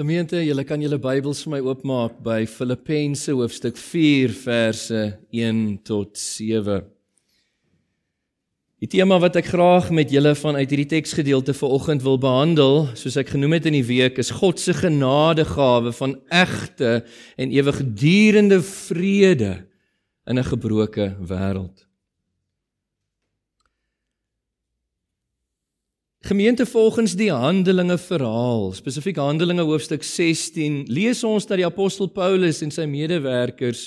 Gemeente, julle kan julle Bybels vir my oopmaak by Filippense hoofstuk 4 verse 1 tot 7. Die tema wat ek graag met julle vanuit hierdie teksgedeelte vanoggend wil behandel, soos ek genoem het in die week, is God se genadegawe van egte en ewigdurende vrede in 'n gebroke wêreld. Gemeente volgens die Handelinge verhaal, spesifiek Handelinge hoofstuk 16, lees ons dat die apostel Paulus en sy medewerkers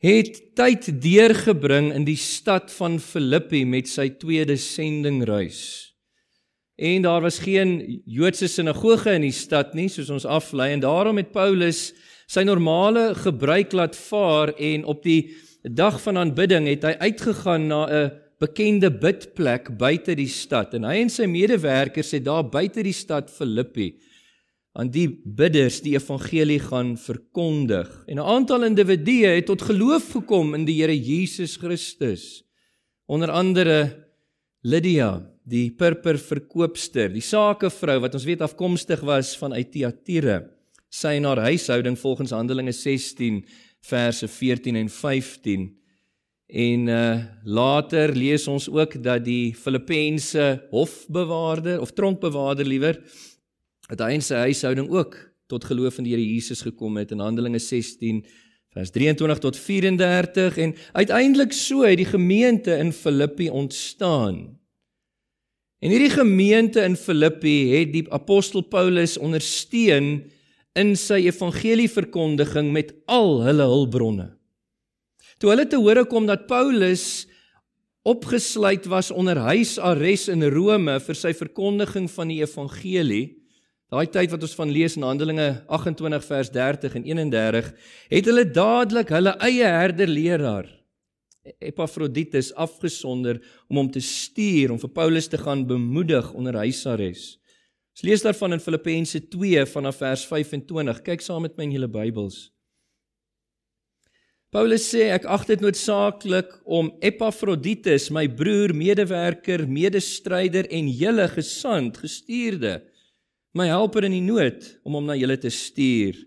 het tyd deurgebring in die stad van Filippi met sy tweede sendingreis. En daar was geen Joodse sinagoge in die stad nie, soos ons aflei en daarom het Paulus sy normale gebruik laat vaar en op die dag van aanbidding het hy uitgegaan na 'n bekende bidplek buite die stad en hy en sy medewerkers het daar buite die stad Filippi aan die bidders die evangelie gaan verkondig. En 'n aantal individue het tot geloof gekom in die Here Jesus Christus. Onder andere Lydia, die purper verkoopster, die sakevrou wat ons weet afkomstig was van Thyatira. Sy en haar huishouding volgens Handelinge 16 verse 14 en 15 En uh later lees ons ook dat die Filippense hofbewaarder of tronkbewaarder liewer dat hy en sy huishouding ook tot geloof in die Here Jesus gekom het in Handelinge 16 vers 23 tot 34 en uiteindelik so het die gemeente in Filippi ontstaan. En hierdie gemeente in Filippi het die apostel Paulus ondersteun in sy evangelieverkondiging met al hulle hulpbronne. Toe hulle te hore kom dat Paulus opgesluit was onder huisarrest in Rome vir sy verkondiging van die evangelie, daai tyd wat ons van lees in Handelinge 28 vers 30 en 31, het hulle dadelik hulle eie herderleraar Epafroditus afgesonder om hom te stuur om vir Paulus te gaan bemoedig onder huisarrest. Ons lees daarvan in Filippense 2 vanaf vers 25. Kyk saam met my in julle Bybels. Paulus sê ek ag dit noodsaaklik om Epafroditus, my broer, medewerker, medestryder en julle gesand, gestuurde, my helper in die nood om hom na julle te stuur.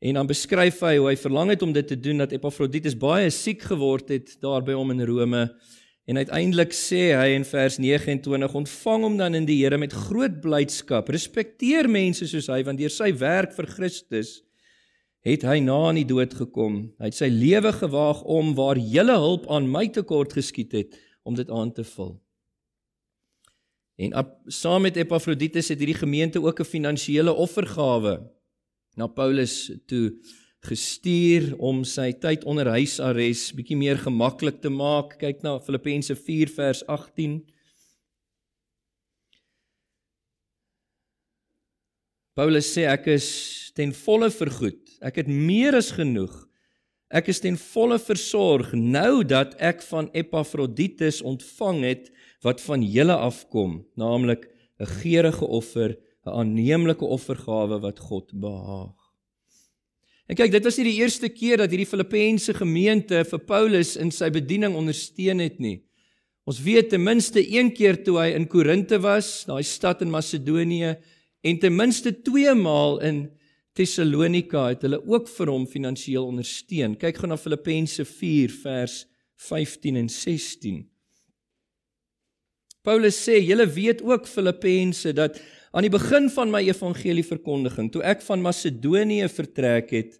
En dan beskryf hy hoe hy verlang het om dit te doen dat Epafroditus baie siek geword het daar by hom in Rome. En uiteindelik sê hy in vers 29: "Ontvang hom dan in die Here met groot blydskap. Respekteer mense soos hy want deur sy werk vir Christus het hy na aan die dood gekom. Hy het sy lewe gewaag om waar julle hulp aan my tekort geskiet het om dit aan te vul. En op, saam met Epafroditus het hierdie gemeente ook 'n finansiële offergawe na Paulus toe gestuur om sy tyd onder huisarrest bietjie meer gemaklik te maak. Kyk na Filippense 4 vers 18. Paulus sê ek is ten volle vergoed. Ek het meer as genoeg. Ek is ten volle versorg nou dat ek van Epafroditus ontvang het wat van julle afkom, naamlik 'n geurende offer, 'n aanneemlike offergawe wat God behaag. En kyk, dit was nie die eerste keer dat hierdie Filippense gemeente vir Paulus in sy bediening ondersteun het nie. Ons weet ten minste een keer toe hy in Korinte was, daai stad in Macedonië, En ten minste 2 maal in Tessalonika het hulle ook vir hom finansiëel ondersteun. Kyk gou na Filippense 4 vers 15 en 16. Paulus sê, julle weet ook Filippense dat aan die begin van my evangelieverkondiging, toe ek van Macedonië vertrek het,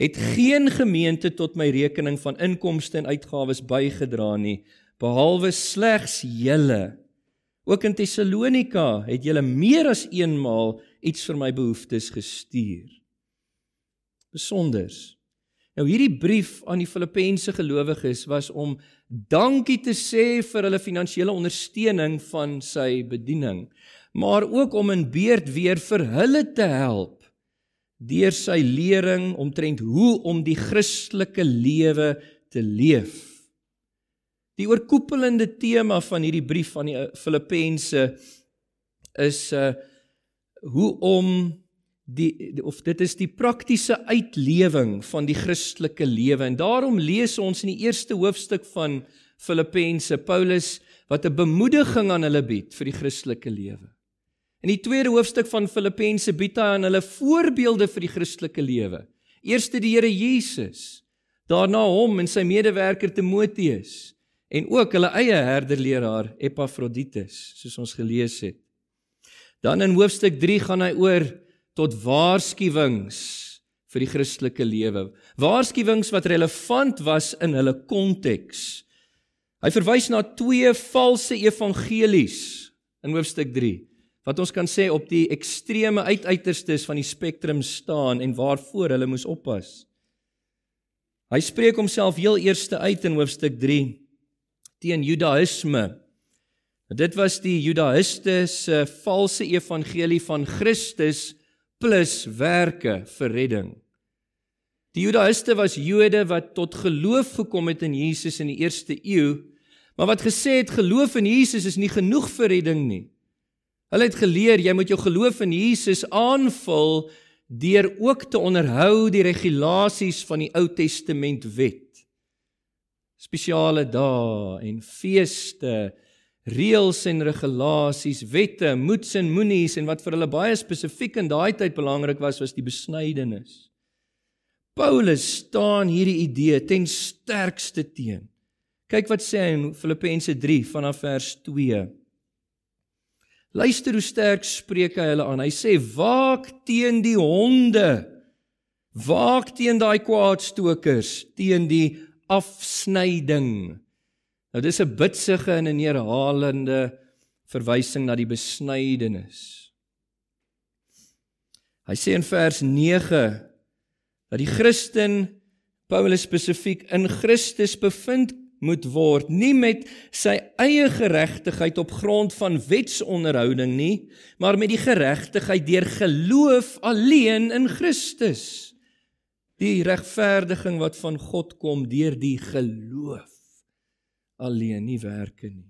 het geen gemeente tot my rekening van inkomste en uitgawes bygedra nie, behalwe slegs julle Ook in Tessalonika het julle meer as eenmaal iets vir my behoeftes gestuur. Besonders. Nou hierdie brief aan die Filippense gelowiges was om dankie te sê vir hulle finansiële ondersteuning van sy bediening, maar ook om in beurt weer vir hulle te help deur sy lering omtrent hoe om die Christelike lewe te leef. Die oorkoepelende tema van hierdie brief aan die eh, Filippense is uh hoe om die of dit is die praktiese uitlewing van die Christelike lewe en daarom lees ons in die eerste hoofstuk van Filippense Paulus wat 'n bemoediging aan hulle bied vir die Christelike lewe. In die tweede hoofstuk van Filippense bied hy aan hulle voorbeelde vir die Christelike lewe. Eerste die Here Jesus, daarna hom en sy medewerker Timoteus en ook hulle eie herderleraar Epafroditus, soos ons gelees het. Dan in hoofstuk 3 gaan hy oor tot waarskuwings vir die Christelike lewe. Waarskuwings wat relevant was in hulle konteks. Hy verwys na twee valse evangelies in hoofstuk 3 wat ons kan sê op die ekstreme uiteiterstes van die spektrum staan en waarvoor hulle moes oppas. Hy spreek homself heel eerste uit in hoofstuk 3 teen Judaïsme. Dit was die Judaïste se valse evangelie van Christus plus werke vir redding. Die Judaïste was Jode wat tot geloof gekom het in Jesus in die eerste eeu, maar wat gesê het geloof in Jesus is nie genoeg vir redding nie. Hulle het geleer jy moet jou geloof in Jesus aanvul deur ook te onderhou die regulasies van die Ou Testament wet. Spesiale dae en feeste reëls en regulasies, wette, moets en moenies en wat vir hulle baie spesifiek in daai tyd belangrik was, was die besnydenis. Paulus staan hierdie idee ten sterkste teen. Kyk wat sê hy in Filippense 3 vanaf vers 2. Luister hoe sterk spreek hy hulle aan. Hy sê: "Waak teen die honde. Waak teen daai kwaadstokers, teen die afsnyding." Nou dis 'n bitsige en 'n herhalende verwysing na die besnydenis. Hy sê in vers 9 dat die Christen Paulus spesifiek in Christus bevind moet word nie met sy eie geregtigheid op grond van wetsonderhouding nie maar met die geregtigheid deur geloof alleen in Christus die regverdiging wat van God kom deur die geloof alleen, nie werke nie.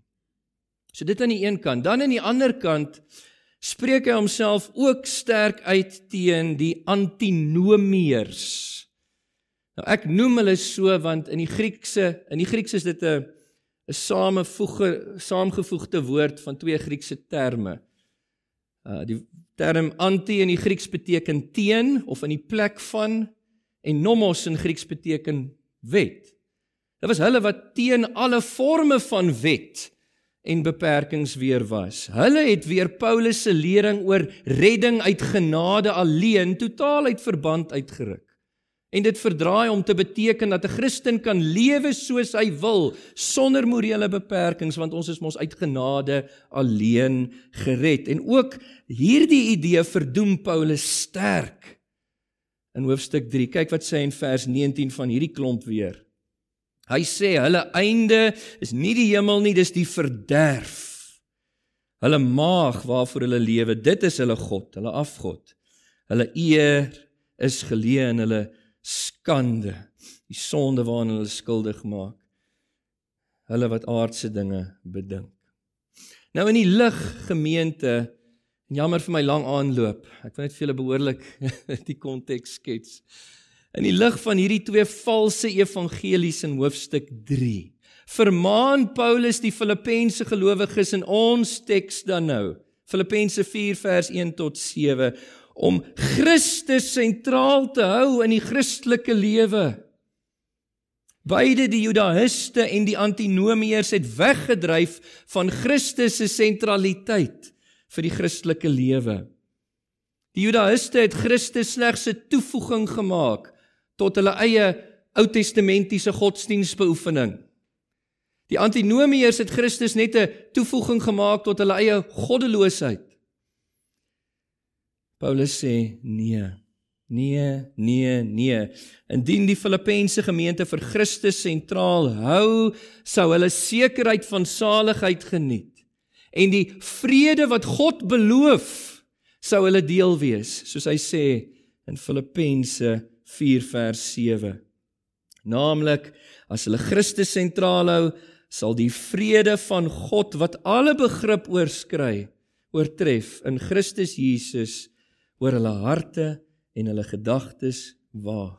So dit aan die een kant, dan aan die ander kant spreek hy homself ook sterk uit teen die antinomiërs. Nou ek noem hulle so want in die Griekse, in die Grieks is dit 'n 'n samevoege saamgevoegde woord van twee Griekse terme. Uh die term anti in die Grieks beteken teen of in die plek van en nomos in Grieks beteken wet. Dit was hulle wat teen alle forme van wet en beperkings weer was. Hulle het weer Paulus se lering oor redding uit genade alleen totaal uit verband uitgeruk. En dit verdraai om te beteken dat 'n Christen kan lewe soos hy wil sonder morele beperkings want ons is mos uit genade alleen gered. En ook hierdie idee verdoem Paulus sterk in hoofstuk 3. Kyk wat sê hy in vers 19 van hierdie klomp weer. Hy sê hulle einde is nie die hemel nie, dis die verderf. Hulle maag waarvoor hulle lewe, dit is hulle god, hulle afgod. Hulle eer is geleë in hulle skande, die sonde waaraan hulle skuldig maak. Hulle wat aardse dinge bedink. Nou in die lig gemeente jammer vir my lang aanloop. Ek wil net vir julle behoorlik die konteks skets. In die lig van hierdie twee valse evangelies in hoofstuk 3, vermaan Paulus die Filippense gelowiges in ons teks dan nou, Filippense 4 vers 1 tot 7, om Christus sentraal te hou in die Christelike lewe. Beide die Judaïste en die antinomiërs het weggedryf van Christus se sentraliteit vir die Christelike lewe. Die Judaïste het Christus slegs 'n toevoeging gemaak tot hulle eie Ou Testamentiese godsdienstbeoefening. Die antinomiërs het Christus net 'n toevoeging gemaak tot hulle eie goddeloosheid. Paulus sê nee. Nee, nee, nee. Indien die Filippense gemeente vir Christus sentraal hou, sou hulle sekerheid van saligheid geniet. En die vrede wat God beloof, sou hulle deel wees, soos hy sê in Filippense 4 vers 7. Naamlik as hulle Christus sentraal hou, sal die vrede van God wat alle begrip oorskry, oortref in Christus Jesus oor hulle harte en hulle gedagtes waak.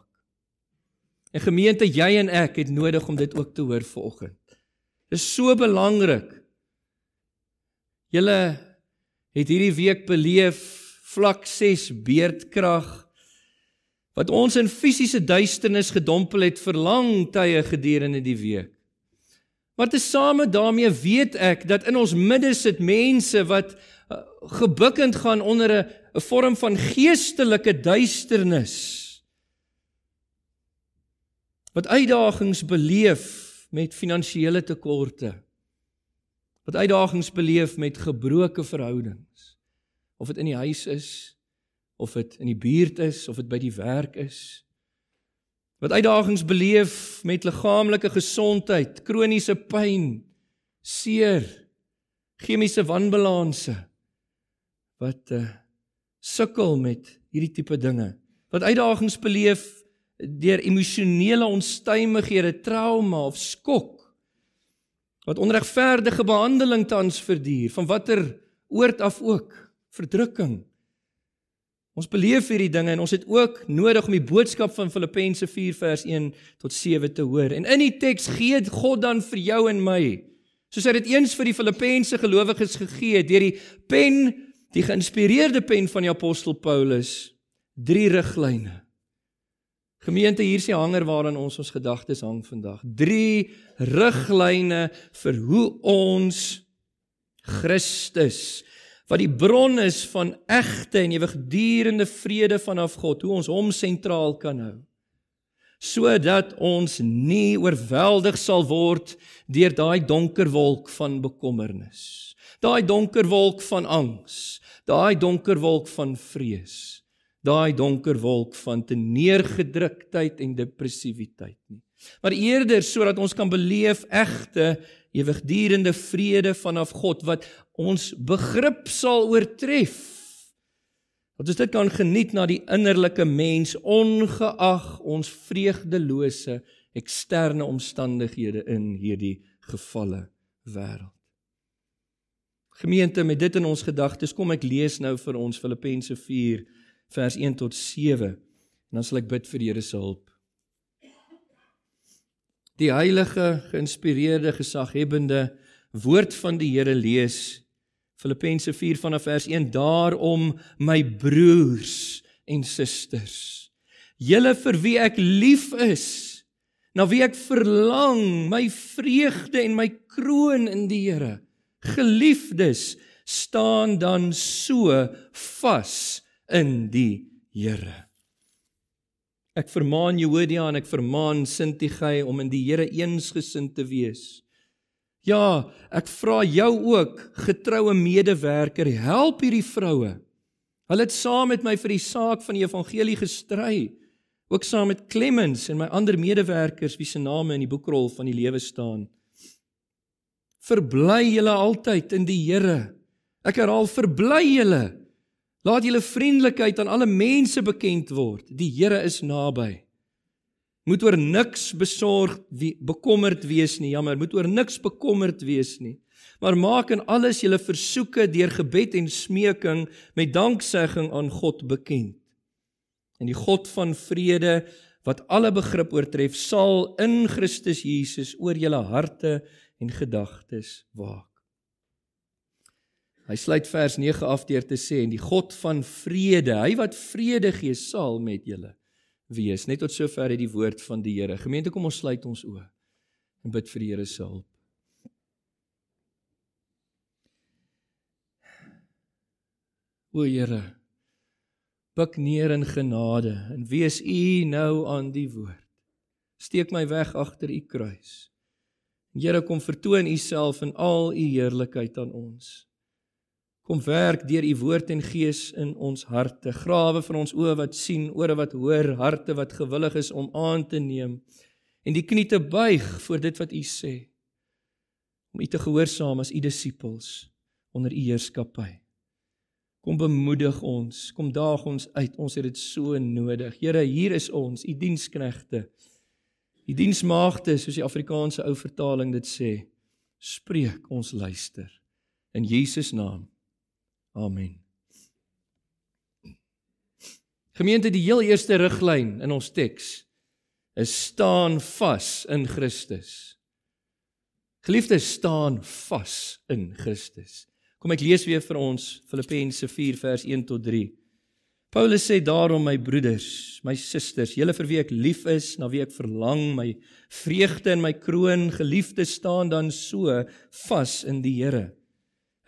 En gemeente, jy en ek het nodig om dit ook te hoor vanoggend. Dit is so belangrik. Julle het hierdie week beleef vlak 6 beerdkrag wat ons in fisiese duisternis gedompel het vir lang tye gedurende die week. Maar tesame daarmee weet ek dat in ons midde sit mense wat uh, gebukkend gaan onder 'n 'n vorm van geestelike duisternis. Wat uitdagings beleef met finansiële tekorte. Wat uitdagings beleef met gebroke verhoudings. Of dit in die huis is, of dit in die buurt is, of dit by die werk is. Wat uitdagings beleef met liggaamlike gesondheid, kroniese pyn, seer, chemiese wanbalanse. Wat uh, sukkel met hierdie tipe dinge. Wat uitdagings beleef deur emosionele onstuimighede, trauma of skok. Wat onregverdige behandeling tans verduur van watter oord af ook, verdrukking. Ons beleef hierdie dinge en ons het ook nodig om die boodskap van Filippense 4 vers 1 tot 7 te hoor. En in die teks gee God dan vir jou en my, soos hy dit eens vir die Filippense gelowiges gegee het deur die pen die geïnspireerde pen van die apostel Paulus drie riglyne. Gemeente, hier is die hanger waaraan ons ons gedagtes hang vandag. Drie riglyne vir hoe ons Christus wat die bron is van egte en ewigdurende vrede vanaf God, hoe ons hom sentraal kan hou. Sodat ons nie oorweldig sal word deur daai donker wolk van bekommernis. Daai donker wolk van angs, daai donker wolk van vrees, daai donker wolk van te neergedruktheid en depressiwiteit nie. Maar eerder sodat ons kan beleef egte ewigdurende vrede vanaf God wat ons begrip sal oortref. Dat ons dit kan geniet na die innerlike mens ongeag ons vreugdelose eksterne omstandighede in hierdie gefalle wêreld. Gemeente, met dit in ons gedagtes, kom ek lees nou vir ons Filippense 4 vers 1 tot 7 en dan sal ek bid vir die Here se hulp. Die heilige, geïnspireerde, gesaghebende woord van die Here lees Filippense 4 vanaf vers 1 daarom my broers en susters julle vir wie ek lief is na wie ek verlang my vreugde en my kroon in die Here Geliefdes, staan dan so vas in die Here. Ek vermaan Jehodia en ek vermaan Sintigai om in die Here eensgesind te wees. Ja, ek vra jou ook, getroue medewerker, help hierdie vroue. Hulle het saam met my vir die saak van die evangelie gestry, ook saam met Clemens en my ander medewerkers wie se name in die boekrol van die lewe staan. Verbly julle altyd in die Here. Ek herhaal, verbly julle. Laat julle vriendelikheid aan alle mense bekend word. Die Here is naby. Moet oor niks besorg wie bekommerd wees nie. Jammer, moet oor niks bekommerd wees nie. Maar maak in alles julle versoeke deur gebed en smeking met danksegging aan God bekend. En die God van vrede wat alle begrip oortref, sal in Christus Jesus oor julle harte en gedagtes waak. Hy sluit vers 9 af deur te sê en die God van vrede, hy wat vrede gee, sal met julle wees. Net tot sover het die woord van die Here. Gemeente, kom ons sluit ons oë en bid vir die Here se hulp. O Here, buig neer in genade en wees U nou aan die woord. Steek my weg agter U kruis. Here kom vertoon u self in al u heerlikheid aan ons. Kom werk deur u woord en gees in ons harte. Grawe vir ons oë wat sien, ore wat hoor, harte wat gewillig is om aan te neem en die knie te buig voor dit wat u sê. Om u te gehoorsaam as u disippels onder u heerskappy. Kom bemoedig ons, kom daag ons uit. Ons het dit so nodig. Here, hier is ons, u diensknegte. Die diensmaagde, soos die Afrikaanse ou vertaling dit sê, spreek ons luister in Jesus naam. Amen. Gemeente, die heel eerste riglyn in ons teks is staan vas in Christus. Geliefdes, staan vas in Christus. Kom ek lees weer vir ons Filippense 4 vers 1 tot 3. Paulus sê daarom my broeders, my susters, julle vir wie ek lief is, na wie ek verlang, my vreugde en my kroon, geliefde staan dan so vas in die Here.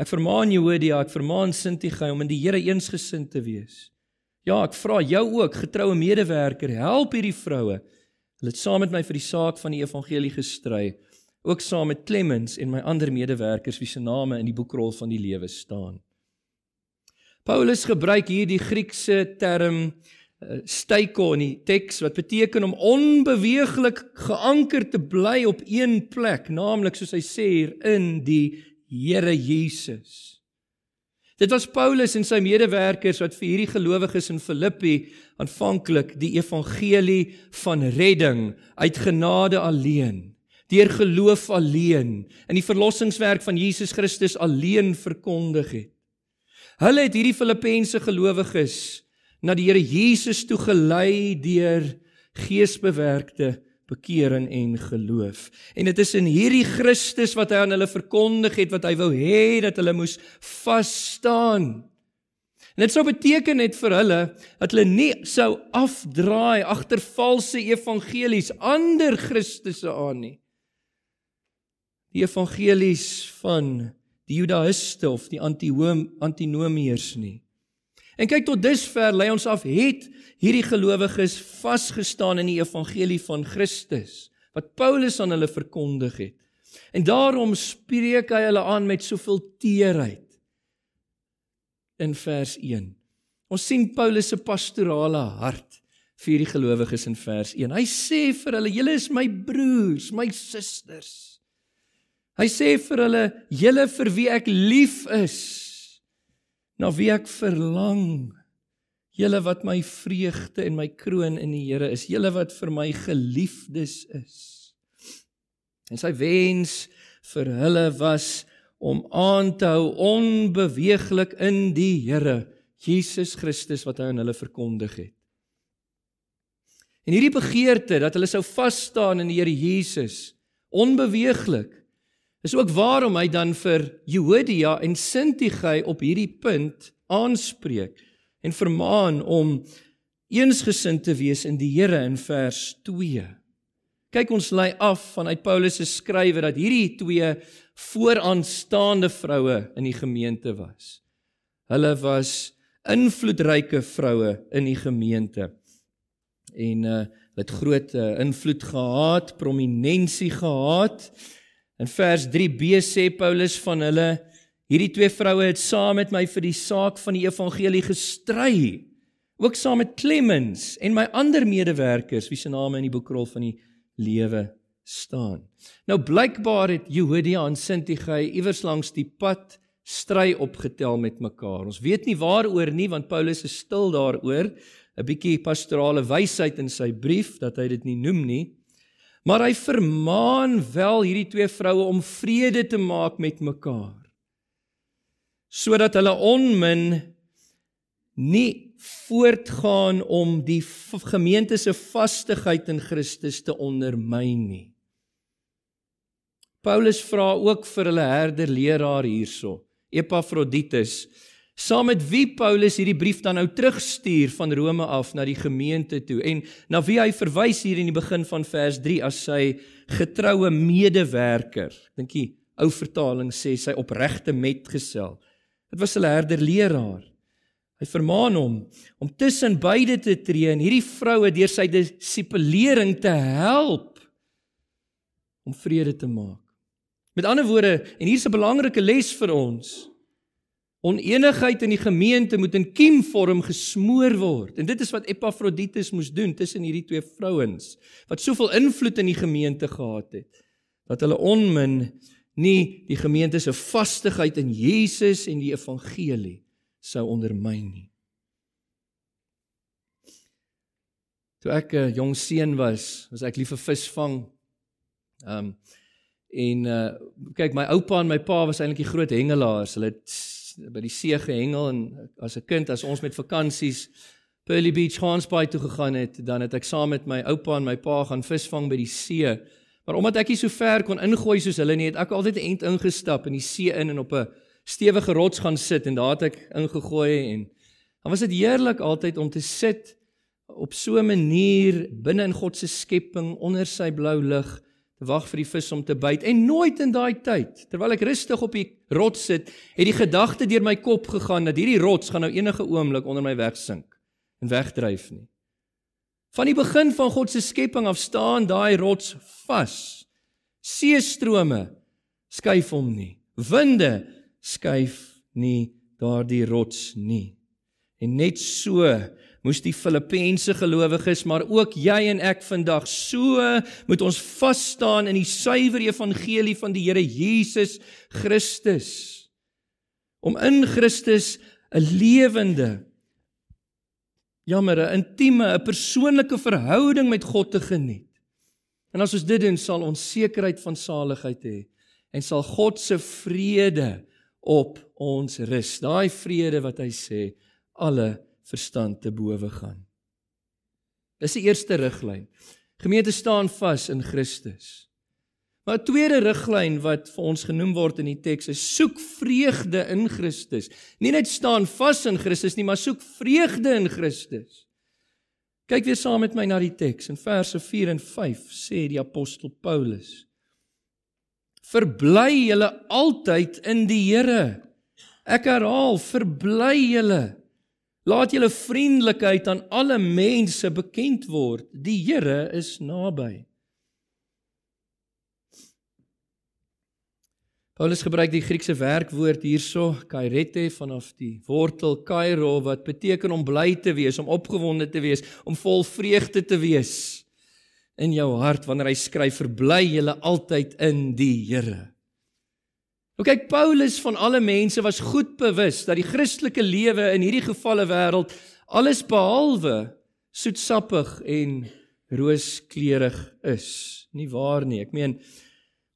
Ek vermaan Jodia, ek vermaan Sintige om in die Here eensgesind te wees. Ja, ek vra jou ook, getroue medewerker, help hierdie vroue. Hulle het saam met my vir die saak van die evangelie gestry ook saam met Clemens en my ander medewerkers wie se name in die boekrol van die lewe staan. Paulus gebruik hier die Griekse term uh, steiko in die teks wat beteken om onbeweeglik geanker te bly op een plek, naamlik soos hy sê hier in die Here Jesus. Dit was Paulus en sy medewerkers wat vir hierdie gelowiges in Filippi aanvanklik die evangelie van redding uit genade alleen deur geloof alleen in die verlossingswerk van Jesus Christus alleen verkondig het. Hulle het hierdie Filippense gelowiges na die Here Jesus toe gelei deur geesbewerkte bekering en geloof. En dit is in hierdie Christus wat hy aan hulle verkondig het wat hy wou hê dat hulle moes vas staan. En dit sou beteken net vir hulle dat hulle nie sou afdraai agter valse evangelies ander Christusse aan nie die evangelies van die Judaïste of die antinomiërs nie. En kyk tot dusver lei ons af het hierdie gelowiges vasgestaan in die evangelie van Christus wat Paulus aan hulle verkondig het. En daarom spreek hy hulle aan met soveel teerheid. In vers 1. Ons sien Paulus se pastorale hart vir hierdie gelowiges in vers 1. Hy sê vir hulle: "Julle is my broers, my susters." Hy sê vir hulle: "Julle vir wie ek lief is, na wie ek verlang, julle wat my vreugde en my kroon in die Here is, julle wat vir my geliefdes is." En sy wens vir hulle was om aan te hou onbeweeglik in die Here Jesus Christus wat hy aan hulle verkondig het. En hierdie begeerte dat hulle sou vas staan in die Here Jesus, onbeweeglik Dis ook waarom hy dan vir Jehodia en Sintige op hierdie punt aanspreek en vermaan om eensgesind te wees in die Here in vers 2. Kyk ons lei af vanuit Paulus se skrywe dat hierdie twee vooraanstaande vroue in die gemeente was. Hulle was invloedryke vroue in die gemeente. En uh het groot uh, invloed gehad, prominensie gehad. In vers 3b sê Paulus van hulle hierdie twee vroue het saam met my vir die saak van die evangelie gestry. Ook saam met Clemens en my ander medewerkers wie se name in die boekrol van die lewe staan. Nou blykbaar het Jehodia en Sintige iewers langs die pad stry opgetel met mekaar. Ons weet nie waaroor nie want Paulus is stil daaroor. 'n Bietjie pastorale wysheid in sy brief dat hy dit nie noem nie. Maar hy vermaan wel hierdie twee vroue om vrede te maak met mekaar. Sodat hulle onmin nie voortgaan om die gemeente se vastigheid in Christus te ondermyn nie. Paulus vra ook vir hulle herder leraar hierso, Epafroditus, saam met wie Paulus hierdie brief dan nou terugstuur van Rome af na die gemeente toe en na wie hy verwys hier in die begin van vers 3 as sy getroue medewerker. Dink jy ou vertaling sê sy opregte metgesel. Dit was 'n herder leraar. Hy vermaan hom om tussen beide te tree en hierdie vroue deur sy dissipelering te help om vrede te maak. Met ander woorde, en hier's 'n belangrike les vir ons. Oneenigheid in die gemeente moet in kiemvorm gesmoor word. En dit is wat Epafroditus moes doen tussen hierdie twee vrouens wat soveel invloed in die gemeente gehad het dat hulle onmin nie die gemeente se vastigheid in Jesus en die evangelie sou ondermyn nie. Toe ek 'n jong seun was, was ek lief vir visvang. Ehm um, en uh kyk my oupa en my pa was eintlik die groot hengelaars. Hulle het by die see gehengel en as 'n kind as ons met vakansies Pearly Beach Hansbaai toe gegaan het, dan het ek saam met my oupa en my pa gaan visvang by die see. Maar omdat ek nie so ver kon ingooi soos hulle nie, het ek altyd 'n ent ingestap in die see in en op 'n stewige rots gaan sit en daar het ek ingegooi en dan was dit heerlik altyd om te sit op so 'n manier binne in God se skepping onder sy blou lig wag vir die vis om te byt en nooit in daai tyd terwyl ek rustig op die rots sit het die gedagte deur my kop gegaan dat hierdie rots gaan nou enige oomblik onder my wegsink en wegdryf nie. Van die begin van God se skepping af staan daai rots vas. Seestrome skuif hom nie. Winde skuif nie daardie rots nie. En net so moes die Filippense gelowiges, maar ook jy en ek vandag so moet ons vas staan in die suiwer evangelie van die Here Jesus Christus. Om in Christus 'n lewende jammer 'n intieme, 'n persoonlike verhouding met God te geniet. En as ons dit doen, sal ons sekerheid van saligheid hê en sal God se vrede op ons rus. Daai vrede wat hy sê alle verstand te bowe gaan. Dis die eerste riglyn. Gemeente staan vas in Christus. Maar 'n tweede riglyn wat vir ons genoem word in die teks is soek vreugde in Christus. Nie net staan vas in Christus nie, maar soek vreugde in Christus. Kyk weer saam met my na die teks in verse 4 en 5 sê die apostel Paulus: Verbly julle altyd in die Here. Ek herhaal, verbly julle. Laat julle vriendelikheid aan alle mense bekend word. Die Here is naby. Paulus gebruik die Griekse werkwoord hierso, kairete vanaf die wortel kairo wat beteken om bly te wees, om opgewonde te wees, om vol vreugde te wees in jou hart wanneer hy skryf verbly julle altyd in die Here. Nou kyk Paulus van alle mense was goed bewus dat die Christelike lewe in hierdie gevalle wêreld alles behalwe soetsappig en rooskleurig is. Nie waar nie. Ek meen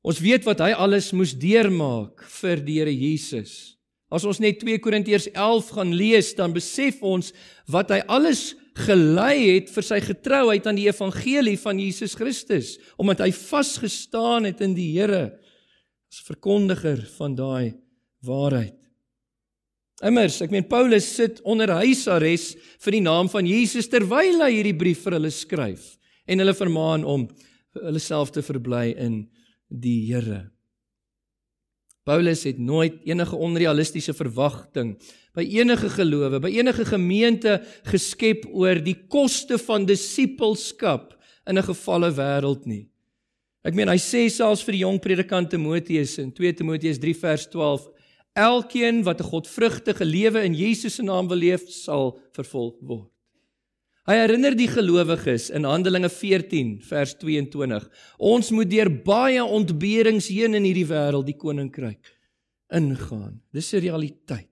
ons weet wat hy alles moes deurmaak vir die Here Jesus. As ons net 2 Korintiërs 11 gaan lees, dan besef ons wat hy alles gelei het vir sy getrouheid aan die evangelie van Jesus Christus, omdat hy vasgestaan het in die Here as verkondiger van daai waarheid. Immers, ek meen Paulus sit onder huisarrest vir die naam van Jesus terwyl hy hierdie brief vir hulle skryf en hulle vermaan om hulle self te verbly in die Here. Paulus het nooit enige onrealistiese verwagting by enige gelowe, by enige gemeente geskep oor die koste van disippelskap in 'n gefalle wêreld nie. Ek meen hy sê selfs vir die jong predikant Timoteus in 2 Timoteus 3 vers 12 Elkeen wat 'n godvrugtige lewe in Jesus se naam wil leef, sal vervolg word. Hy herinner die gelowiges in Handelinge 14 vers 22. Ons moet deur baie ontberings heen in hierdie wêreld die koninkryk ingaan. Dis 'n realiteit.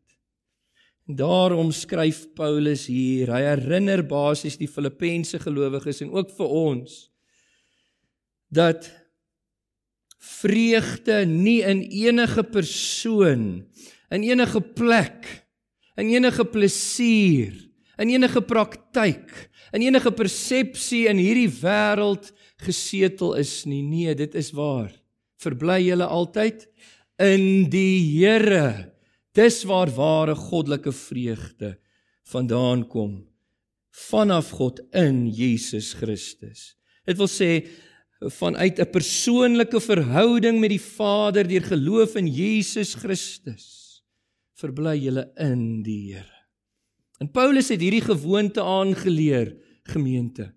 En daarom skryf Paulus hier, hy herinner basies die Filippense gelowiges en ook vir ons dat vreugde nie in enige persoon, in enige plek, in enige plesier, in enige praktyk, in enige persepsie in hierdie wêreld gesetel is nie. Nee, dit is waar. Verbly julle altyd in die Here. Dis waar ware goddelike vreugde vandaan kom vanaf God in Jesus Christus. Dit wil sê vanuit 'n persoonlike verhouding met die Vader deur geloof in Jesus Christus verbly julle in die Here. En Paulus het hierdie gewoonte aangeleer gemeente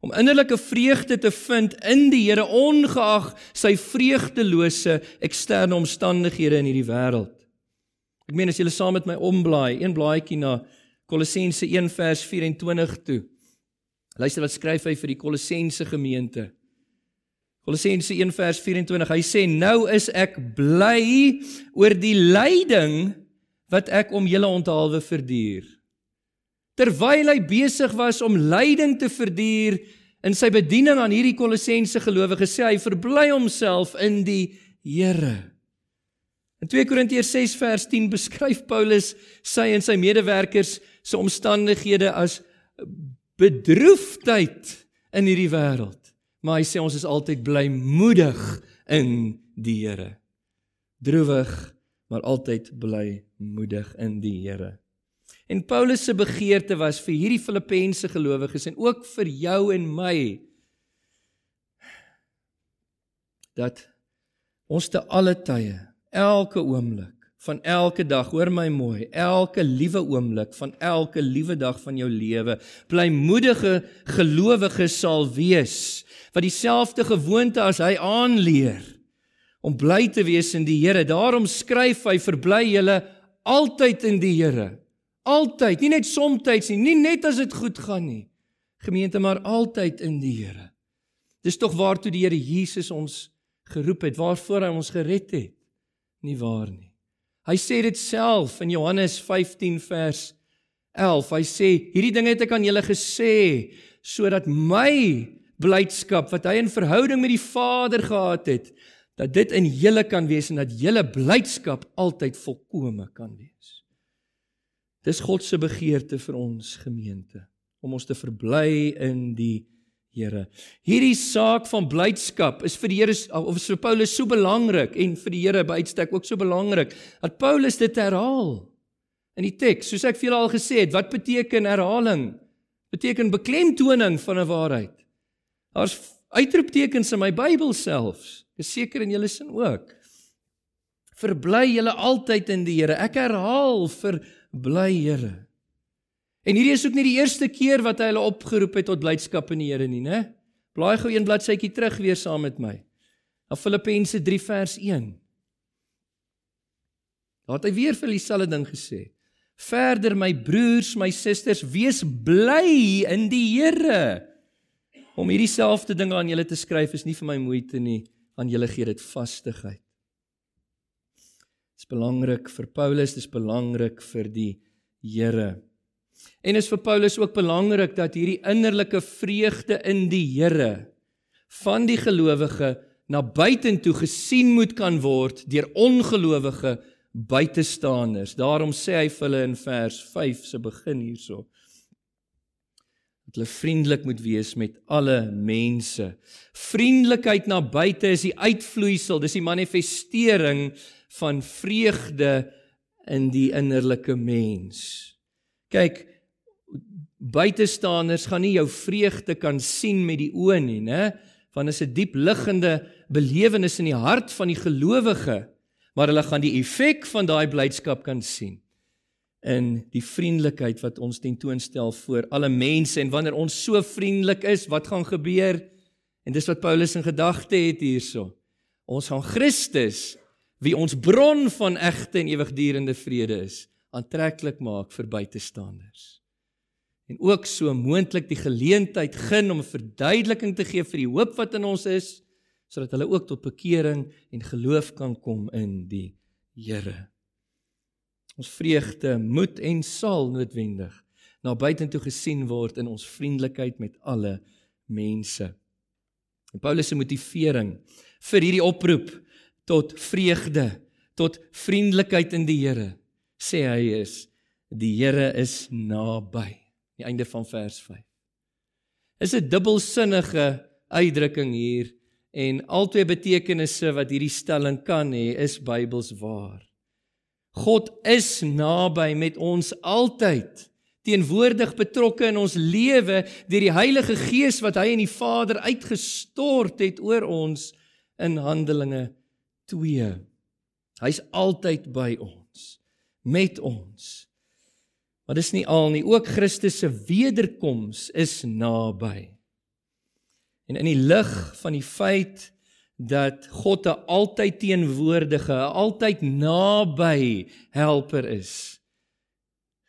om innerlike vreugde te vind in die Here ongeag sy vreugdelose eksterne omstandighede in hierdie wêreld. Ek meen as jy saam met my omblaai, een blaadjie na Kolossense 1 vers 24 toe. Luister wat skryf hy vir die Kolossense gemeente. Kolossense 1 vers 24. Hy sê nou is ek bly oor die lyding wat ek om julle onthaalwe verduur. Terwyl hy besig was om lyding te verduur in sy bediening aan hierdie Kolossense gelowiges, sê hy verbly homself in die Here. In 2 Korintiërs 6 vers 10 beskryf Paulus sy en sy medewerkers se omstandighede as bedroefdheid in hierdie wêreld. Maar hy sê ons is altyd blymoedig in die Here. Droewig maar altyd blymoedig in die Here. En Paulus se begeerte was vir hierdie Filippense gelowiges en ook vir jou en my dat ons te alle tye, elke oomblik van elke dag, hoor my mooi, elke liewe oomblik van elke liewe dag van jou lewe, blymoedige gelowiges sal wees wat dieselfde gewoonte as hy aanleer om bly te wees in die Here. Daarom skryf hy verbly julle altyd in die Here. Altyd, nie net soms nie, nie net as dit goed gaan nie. Gemeente, maar altyd in die Here. Dis tog waartoe die Here Jesus ons geroep het, waarvoor hy ons gered het. Nie waar nie. Hy sê dit self in Johannes 15 vers 11. Hy sê: "Hierdie dinge het ek aan julle gesê sodat my blydskap wat hy in verhouding met die Vader gehad het, dat dit in julle kan wees en dat julle blydskap altyd volkome kan wees." Dis God se begeerte vir ons gemeente om ons te verbly in die Here. Hierdie saak van blydskap is vir die Here of vir Paulus so belangrik en vir die Here by uitstek ook so belangrik dat Paulus dit herhaal in die teks. Soos ek vir julle al gesê het, wat beteken herhaling? Beteken beklemtoning van 'n waarheid. Daar's uitroeptekens in my Bybel selfs. Ek is seker in julle sin ook. Verbly julle altyd in die Here. Ek herhaal vir bly Here. En hierdie is ook nie die eerste keer wat hy hulle opgeroep het tot blydskap in die Here nie, né? Blaai gou een bladsytjie terug weer saam met my. Na Filippense 3 vers 1. Daar het hy weer vir dieselfde ding gesê. Verder my broers, my susters, wees bly in die Here. Om hierdie selfde dinge aan julle te skryf is nie vir my moeite nie, aan julle gee dit vastigheid. Dit is belangrik vir Paulus, dit is belangrik vir die Here. En is vir Paulus ook belangrik dat hierdie innerlike vreugde in die Here van die gelowige na buitentoe gesien moet kan word deur ongelowige buitestanders. Daarom sê hy vir hulle in vers 5 se begin hierso dat hulle vriendelik moet wees met alle mense. Vriendelikheid na buite is die uitvloeisel, dis die manifestering van vreugde in die innerlike mens. Kyk, buitestanders gaan nie jou vreugde kan sien met die oë nie, né? Want dit is 'n diep liggende belewenis in die hart van die gelowige, maar hulle gaan die effek van daai blydskap kan sien in die vriendelikheid wat ons tentoonstel voor alle mense en wanneer ons so vriendelik is, wat gaan gebeur? En dis wat Paulus in gedagte het hierso. Ons gaan Christus, wie ons bron van egte en ewigdurende vrede is, aantreklik maak vir buitestanders en ook so moontlik die geleentheid gun om 'n verduideliking te gee vir die hoop wat in ons is sodat hulle ook tot bekering en geloof kan kom in die Here. Ons vreugde moet en sal noodwendig na buitentoe gesien word in ons vriendelikheid met alle mense. En Paulus se motivering vir hierdie oproep tot vreugde, tot vriendelikheid in die Here, sê hy is die Here is naby die einde van vers 5. Is 'n dubbelsinnige uitdrukking hier en albei betekenisse wat hierdie stelling kan hê is Bybels waar. God is naby met ons altyd teenwoordig betrokke in ons lewe deur die Heilige Gees wat hy en die Vader uitgestort het oor ons in Handelinge 2. Hy's altyd by ons met ons Maar dis nie al nie, ook Christus se wederkoms is naby. En in die lig van die feit dat God 'n altyd teenwoordige, 'n altyd naby helper is.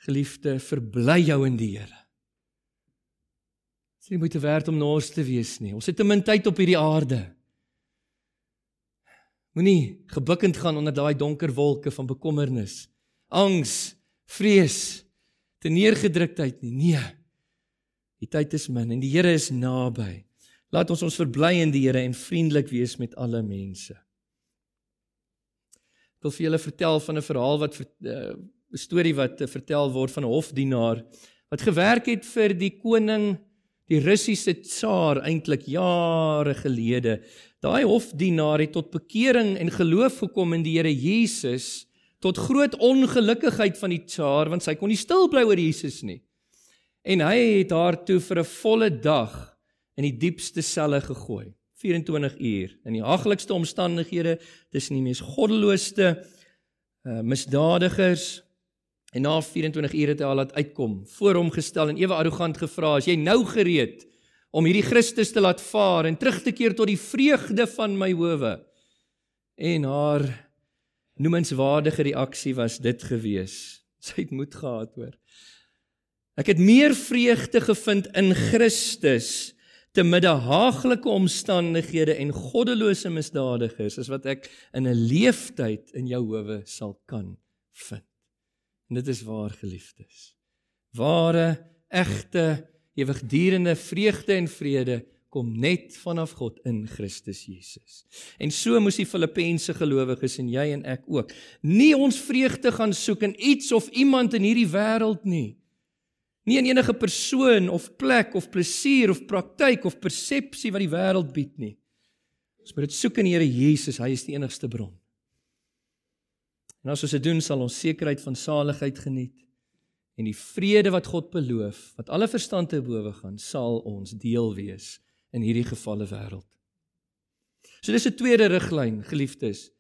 Geliefde, verbly jou in die Here. Dis nie moeite werd om naas te wees nie. Ons het te min tyd op hierdie aarde. Moenie gebukkend gaan onder daai donker wolke van bekommernis, angs, vrees te neergedruktheid nie. Nee. Die tyd is min en die Here is naby. Laat ons ons verbly in die Here en vriendelik wees met alle mense. Ek wil vir julle vertel van 'n verhaal wat 'n uh, storie wat uh, vertel word van 'n hofdienaar wat gewerk het vir die koning, die Russiese tsaar eintlik jare gelede. Daai hofdienaar het tot bekering en geloof gekom in die Here Jesus tot groot ongelukkigheid van die tsaar want sy kon nie stil bly oor Jesus nie. En hy het haar toe vir 'n volle dag in die diepste selle gegooi. 24 uur in die haglikste omstandighede tussen die mees goddeloosste uh, misdadigers en na 24 ure het hy haar laat uitkom voor hom gestel en ewe arrogant gevra as jy nou gereed om hierdie Christus te laat vaar en terug te keer tot die vreugde van my howe en haar noemenswaardige reaksie was dit gewees sy het moed gehad hoor ek het meer vreugde gevind in Christus te midde haaglike omstandighede en goddelose misdadigers as wat ek in 'n leeftyd in jou howe sal kan vind. En dit is waar geliefdes. Ware, egte, ewigdurende vreugde en vrede kom net vanaf God in Christus Jesus. En so moes die Filippense gelowiges en jy en ek ook nie ons vreugde gaan soek in iets of iemand in hierdie wêreld nie. Nie in enige persoon of plek of plesier of praktyk of persepsie wat die wêreld bied nie. Ons moet dit soek in die Here Jesus, hy is die enigste bron. En as ons dit doen, sal ons sekerheid van saligheid geniet en die vrede wat God beloof, wat alle verstand te bowe gaan, sal ons deel wees in hierdie gefalle wêreld. So dis 'n tweede riglyn, geliefdes.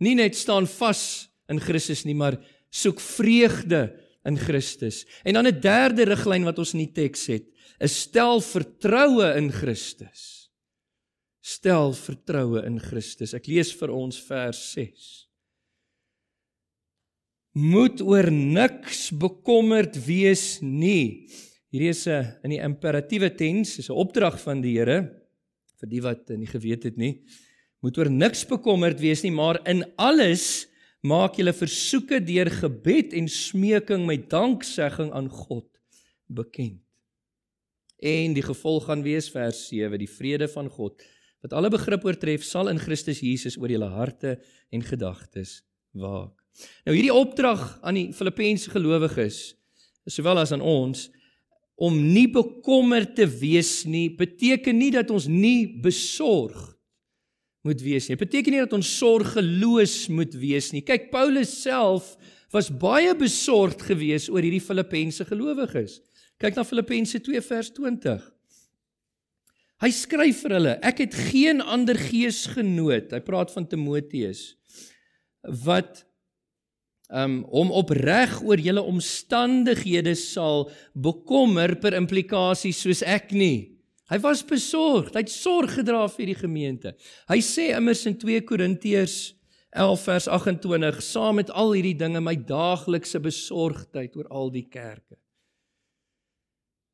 Nie net staan vas in Christus nie, maar soek vreugde in Christus. En dan 'n derde riglyn wat ons in die teks het, is stel vertroue in Christus. Stel vertroue in Christus. Ek lees vir ons vers 6. Moet oor niks bekommerd wees nie. Hierdie is 'n in die imperatiewe tens, is 'n opdrag van die Here vir die wat nie geweet het nie. Moet oor niks bekommerd wees nie, maar in alles maak julle versoeke deur gebed en smeking met danksegging aan God bekend. En die gevolg gaan wees vers 7, die vrede van God wat alle begrip oortref, sal in Christus Jesus oor julle harte en gedagtes waak. Nou hierdie opdrag aan die Filippense gelowiges, sowel as aan ons om nie bekommerd te wees nie, beteken nie dat ons nie besorgd moet wees nie. Dit beteken nie dat ons sorgeloos moet wees nie. Kyk, Paulus self was baie besorgd geweest oor hierdie Filippense gelowiges. Kyk na Filippense 2 vers 20. Hy skryf vir hulle: Ek het geen ander geesgenoot. Hy praat van Timoteus wat um hom opreg oor julle omstandighede sal bekommer per implikasie soos ek nie. Hy was besorgd. Hy het sorg gedra vir die gemeente. Hy sê immers in 2 Korintiërs 11 vers 28 saam met al hierdie dinge my daaglikse besorgdheid oor al die kerke.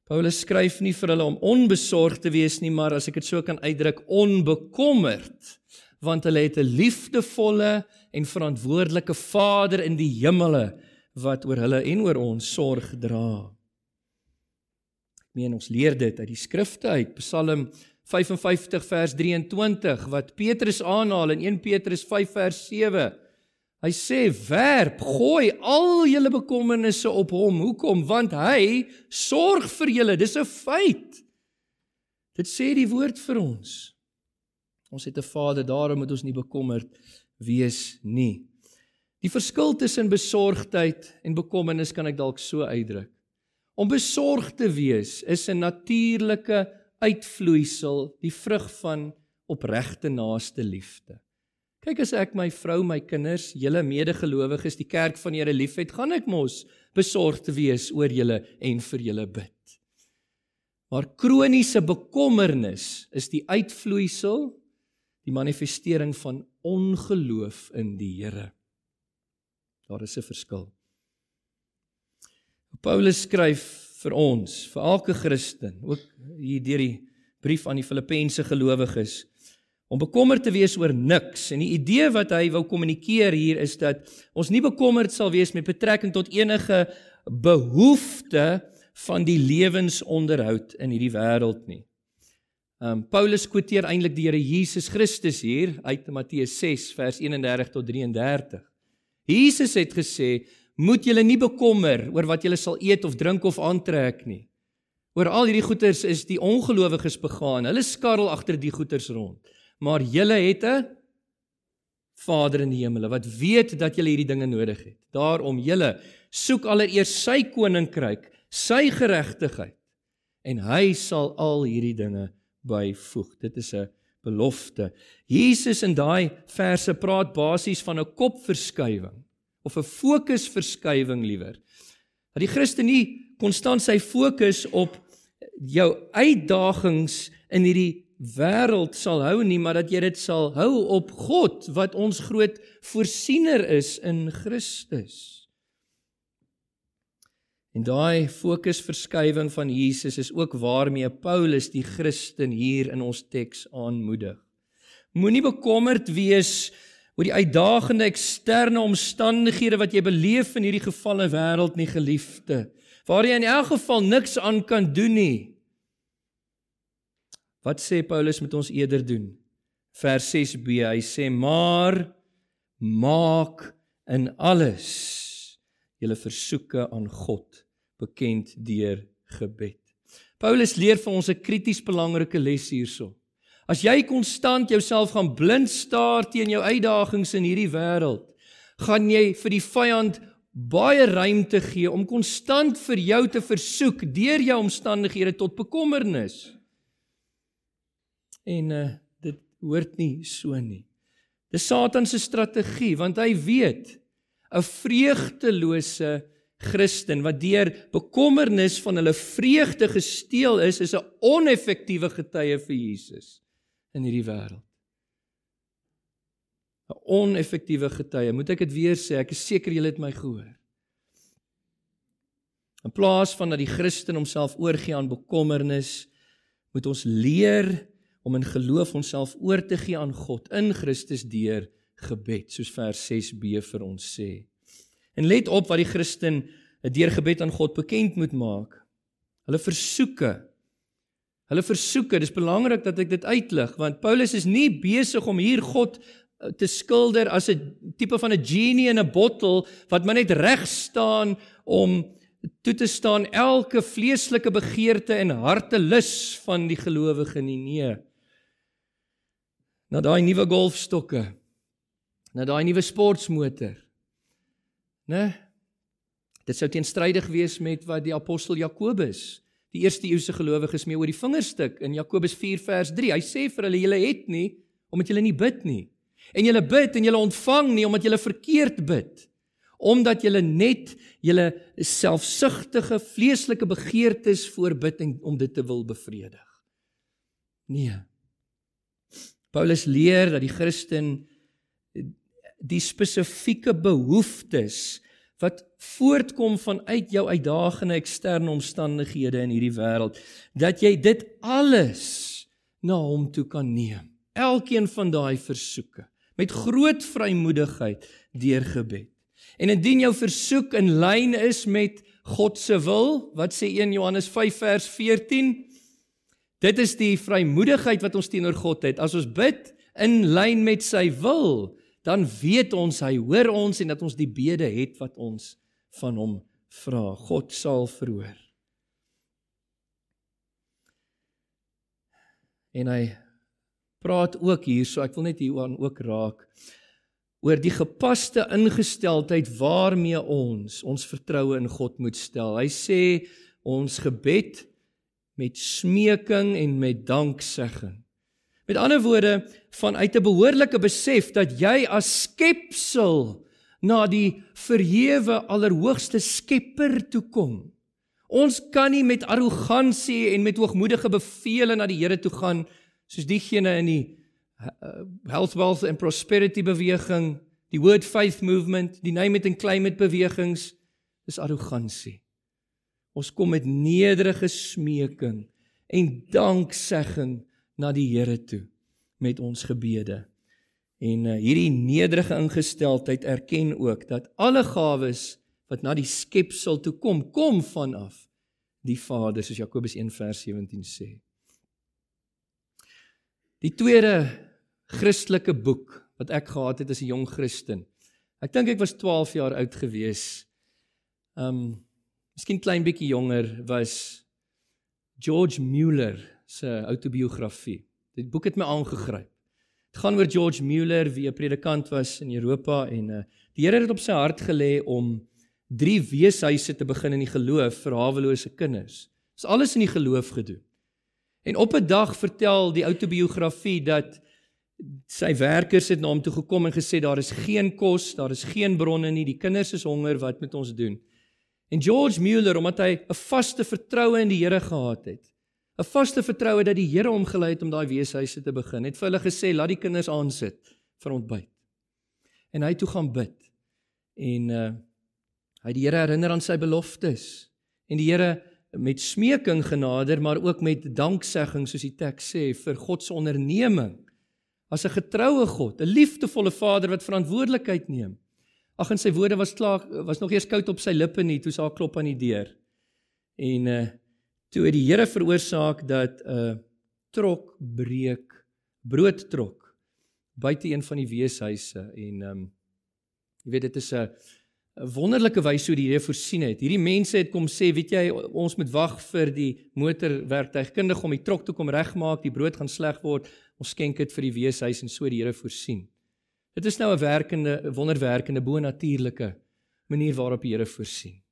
Paulus skryf nie vir hulle om onbesorgd te wees nie, maar as ek dit so kan uitdruk, onbekommerd, want hulle het 'n liefdevolle en verantwoordelike Vader in die hemele wat oor hulle en oor ons sorg dra meen ons leer dit uit die skrifte uit Psalm 55 vers 23 wat Petrus aanhaal in 1 Petrus 5 vers 7. Hy sê werp, gooi al julle bekommernisse op hom. Hoekom? Want hy sorg vir julle. Dis 'n feit. Dit sê die woord vir ons. Ons het 'n Vader, daarom moet ons nie bekommerd wees nie. Die verskil tussen besorgdheid en bekommernis kan ek dalk so uitdruk. Om besorg te wees is 'n natuurlike uitvloeisel, die vrug van opregte naaste liefde. Kyk as ek my vrou, my kinders, julle medegelowiges, die kerk van die Here liefhet, gaan ek mos besorg te wees oor julle en vir julle bid. Maar kroniese bekommernis is die uitvloeisel, die manifestering van ongeloof in die Here. Daar is 'n verskil. Paulus skryf vir ons, vir elke Christen, ook hier deur die brief aan die Filippense gelowiges, om bekommerd te wees oor niks. En die idee wat hy wou kommunikeer hier is dat ons nie bekommerd sal wees met betrekking tot enige behoefte van die lewensonderhoud in hierdie wêreld nie. Um Paulus quoteer eintlik die Here Jesus Christus hier uit Matteus 6 vers 31 tot 33. Jesus het gesê moet julle nie bekommer oor wat julle sal eet of drink of aantrek nie. Oor al hierdie goeders is die ongelowiges begaan. Hulle skarrel agter die goeders rond. Maar julle het 'n Vader in die hemele wat weet dat julle hierdie dinge nodig het. Daarom julle soek allereers sy koninkryk, sy geregtigheid en hy sal al hierdie dinge byvoeg. Dit is 'n belofte. Jesus in daai verse praat basies van 'n kopverskywing of 'n fokusverskywing liewer. Dat die Christen nie konstant sy fokus op jou uitdagings in hierdie wêreld sal hou nie, maar dat jy dit sal hou op God wat ons groot voorsiener is in Christus. En daai fokusverskywing van Jesus is ook waarmee Paulus die Christen hier in ons teks aanmoedig. Moenie bekommerd wees oor die uitdagende eksterne omstandighede wat jy beleef in hierdie gefalle wêreld nie geliefde, waar jy in elk geval niks aan kan doen nie. Wat sê Paulus met ons eerder doen? Vers 6b, hy sê maar maak in alles julle versoeke aan God bekend deur gebed. Paulus leer vir ons 'n krities belangrike les hierso. As jy konstant jouself gaan blind staar teen jou uitdagings in hierdie wêreld, gaan jy vir die vyand baie ruimte gee om konstant vir jou te versoek deur jou omstandighede tot bekommernis. En uh, dit hoort nie so nie. Dis Satan se strategie want hy weet 'n vreugtelose Christen wat deur bekommernis van hulle vreugde gesteel is, is 'n oneffektiewe getuie vir Jesus in hierdie wêreld. 'n Oneffektiewe getuie. Moet ek dit weer sê? Ek is seker julle het my gehoor. In plaas van dat die Christen homself oorgee aan bekommernis, moet ons leer om in geloof onsself oor te gee aan God in Christus deur gebed, soos vers 6b vir ons sê. En let op wat die Christen deur gebed aan God bekend moet maak. Hulle versoeke. Hulle versoeke, dis belangrik dat ek dit uitlig want Paulus is nie besig om hier God eh, te skilder as 'n tipe van 'n genie in 'n bottel wat maar net reg staan om toe te staan elke vleeslike begeerte en hartelus van die gelowige nie nee. Na daai nuwe golfstokke. Na daai nuwe sportmotor. Né? Dit sou teenstrydig wees met wat die apostel Jakobus, die eerste eeuse gelowiges mee oor die vingerstuk in Jakobus 4 vers 3. Hy sê vir hulle julle het nie omdat julle nie bid nie. En julle bid en julle ontvang nie omdat julle verkeerd bid. Omdat julle net julle selfsugtige vleeslike begeertes voorbid en om dit te wil bevredig. Nee. Paulus leer dat die Christen die spesifieke behoeftes wat voortkom vanuit jou uitdagende eksterne omstandighede in hierdie wêreld dat jy dit alles na hom toe kan neem. Elkeen van daai versoeke met groot vrymoedigheid deur gebed. En indien jou versoek in lyn is met God se wil wat sê 1 Johannes 5 vers 14 dit is die vrymoedigheid wat ons teenoor God het. As ons bid in lyn met sy wil dan weet ons hy hoor ons en dat ons die bede het wat ons van hom vra. God sal verhoor. En hy praat ook hier, so ek wil net hieraan ook raak oor die gepaste ingesteldheid waarmee ons ons vertroue in God moet stel. Hy sê ons gebed met smeking en met danksegging Met ander woorde, vanuit 'n behoorlike besef dat jy as skepsel na die verhewe allerhoogste Skepper toe kom. Ons kan nie met arrogansie en met hoogmoedige bevele na die Here toe gaan soos diegene in die uh, health wealth and prosperity beweging, die word faith movement, die name it and claim it bewegings, dis arrogansie. Ons kom met nederige smeking en danksegging na die Here toe met ons gebede. En uh, hierdie nederige ingesteldheid erken ook dat alle gawes wat na die skepsel toe kom, kom vanaf die Vader, soos Jakobus 1 vers 17 sê. Die tweede Christelike boek wat ek gehad het as 'n jong Christen. Ek dink ek was 12 jaar oud gewees. Um miskien klein bietjie jonger was George Mueller se outobiografie. Die boek het my aangegryp. Dit gaan oor George Mueller wie 'n predikant was in Europa en uh, die Here het op sy hart gelê om drie weeshuise te begin in die geloof vir hawelose kinders. Dis alles in die geloof gedoen. En op 'n dag vertel die outobiografie dat sy werkers het na hom toe gekom en gesê daar is geen kos, daar is geen bronne nie, die kinders is honger, wat moet ons doen? En George Mueller, omdat hy 'n vaste vertroue in die Here gehad het, 'n vaste vertroue dat die Here hom gelei het om daai weeshuise te begin, het vir hulle gesê laat die kinders aansit vir ontbyt. En hy toe gaan bid. En uh hy die Here herinner aan sy beloftes. En die Here met smeking genader, maar ook met danksegging soos die teks sê vir God se onderneming as 'n getroue God, 'n liefdevolle Vader wat verantwoordelikheid neem. Ag en sy woorde was klaar was nog eers koud op sy lippe nie toe sy haar klop aan die deur. En uh toe het die Here veroorsaak dat 'n uh, trok breek, broodtrok buite een van die weeshuise en um jy weet dit is 'n wonderlike wyse hoe die Here voorsien het. Hierdie mense het kom sê, weet jy, ons moet wag vir die motorwerktuigkundige om die trok te kom regmaak, die brood gaan sleg word. Ons skenk dit vir die weeshuis en so die Here voorsien. Dit is nou 'n werkende, wonderwerkende bo-natuurlike manier waarop die Here voorsien.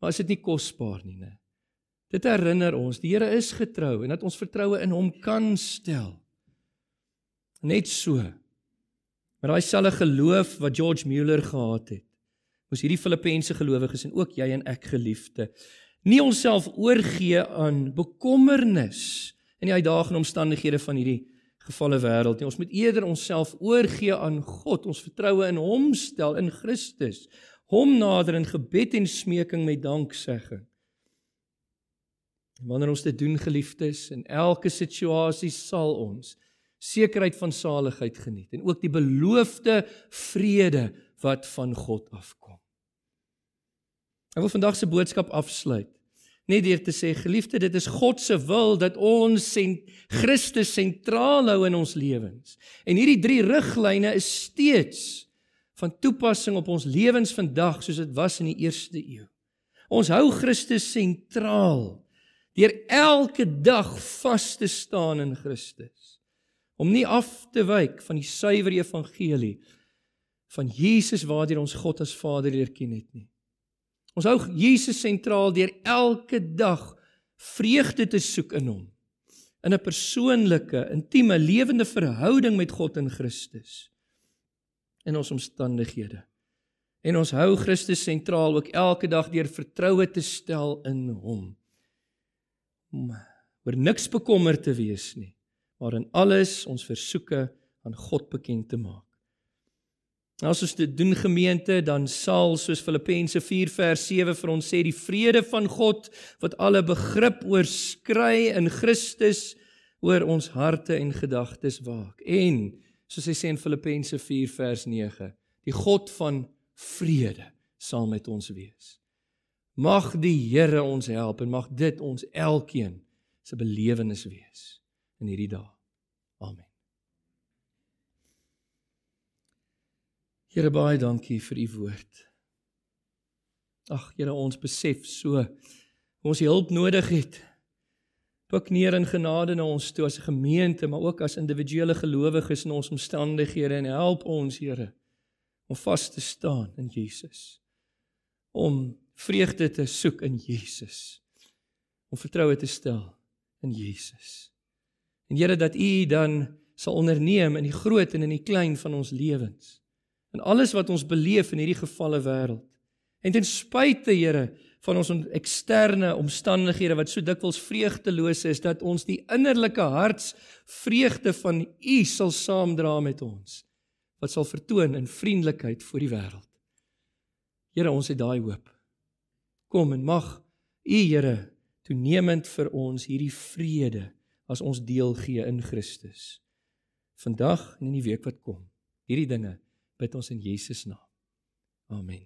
Maar is dit nie kosbaar nie, né? Dit herinner ons, die Here is getrou en dat ons vertroue in hom kan stel. Net so. Maar daai selfe geloof wat George Mueller gehad het, Ons hierdie Filippense gelowiges en ook jy en ek geliefde, nie onsself oorgee aan bekommernis in die uitdagende omstandighede van hierdie gefalle wêreld nie. Ons moet eerder onsself oorgee aan God, ons vertroue in Hom stel in Christus, Hom nader in gebed en smeking met danksegging. Wanneer ons dit doen, geliefdes, in elke situasie sal ons sekerheid van saligheid geniet en ook die beloofde vrede wat van God afkom. Ek wil vandag se boodskap afsluit net deur te sê geliefde dit is God se wil dat ons sent Christus sentraal hou in ons lewens. En hierdie drie riglyne is steeds van toepassing op ons lewens vandag soos dit was in die eerste eeu. Ons hou Christus sentraal deur elke dag vas te staan in Christus om nie af te wyk van die suiwer evangelie van Jesus waardeur ons God as Vader leer ken het nie. Ons hou Jesus sentraal deur elke dag vreugde te soek in hom. In 'n persoonlike, intieme, lewende verhouding met God in Christus in ons omstandighede. En ons hou Christus sentraal ook elke dag deur vertroue te stel in hom. Om oor niks bekommerd te wees nie, maar in alles ons versoeke aan God bekend te maak. As ons dit doen gemeente, dan sal soos Filippense 4 vers 7 vir ons sê die vrede van God wat alle begrip oorskry in Christus oor ons harte en gedagtes waak. En soos hy sê in Filippense 4 vers 9, die God van vrede sal met ons wees. Mag die Here ons help en mag dit ons elkeen se belewenis wees in hierdie dae. Amen. Here baie dankie vir u woord. Ag Here, ons besef so ons hulp nodig het. Pik neer in genade na ons toe as 'n gemeente, maar ook as individuele gelowiges in ons omstandighede en help ons, Here, om vas te staan in Jesus. Om vreugde te soek in Jesus. Om vertroue te stel in Jesus. En Here dat U dan sal onderneem in die groot en in die klein van ons lewens in alles wat ons beleef in hierdie gefalle wêreld. En ten spyte, Here, van ons eksterne omstandighede wat so dikwels vreugdeloos is, dat ons die innerlike hartsvreugde van U sal saamdra met ons, wat sal vertoon in vriendelikheid vir die wêreld. Here, ons het daai hoop. Kom en mag U, Here, toenemend vir ons hierdie vrede as ons deel gee in Christus. Vandag en in die week wat kom. Hierdie dinge bid ons in Jesus naam. Amen.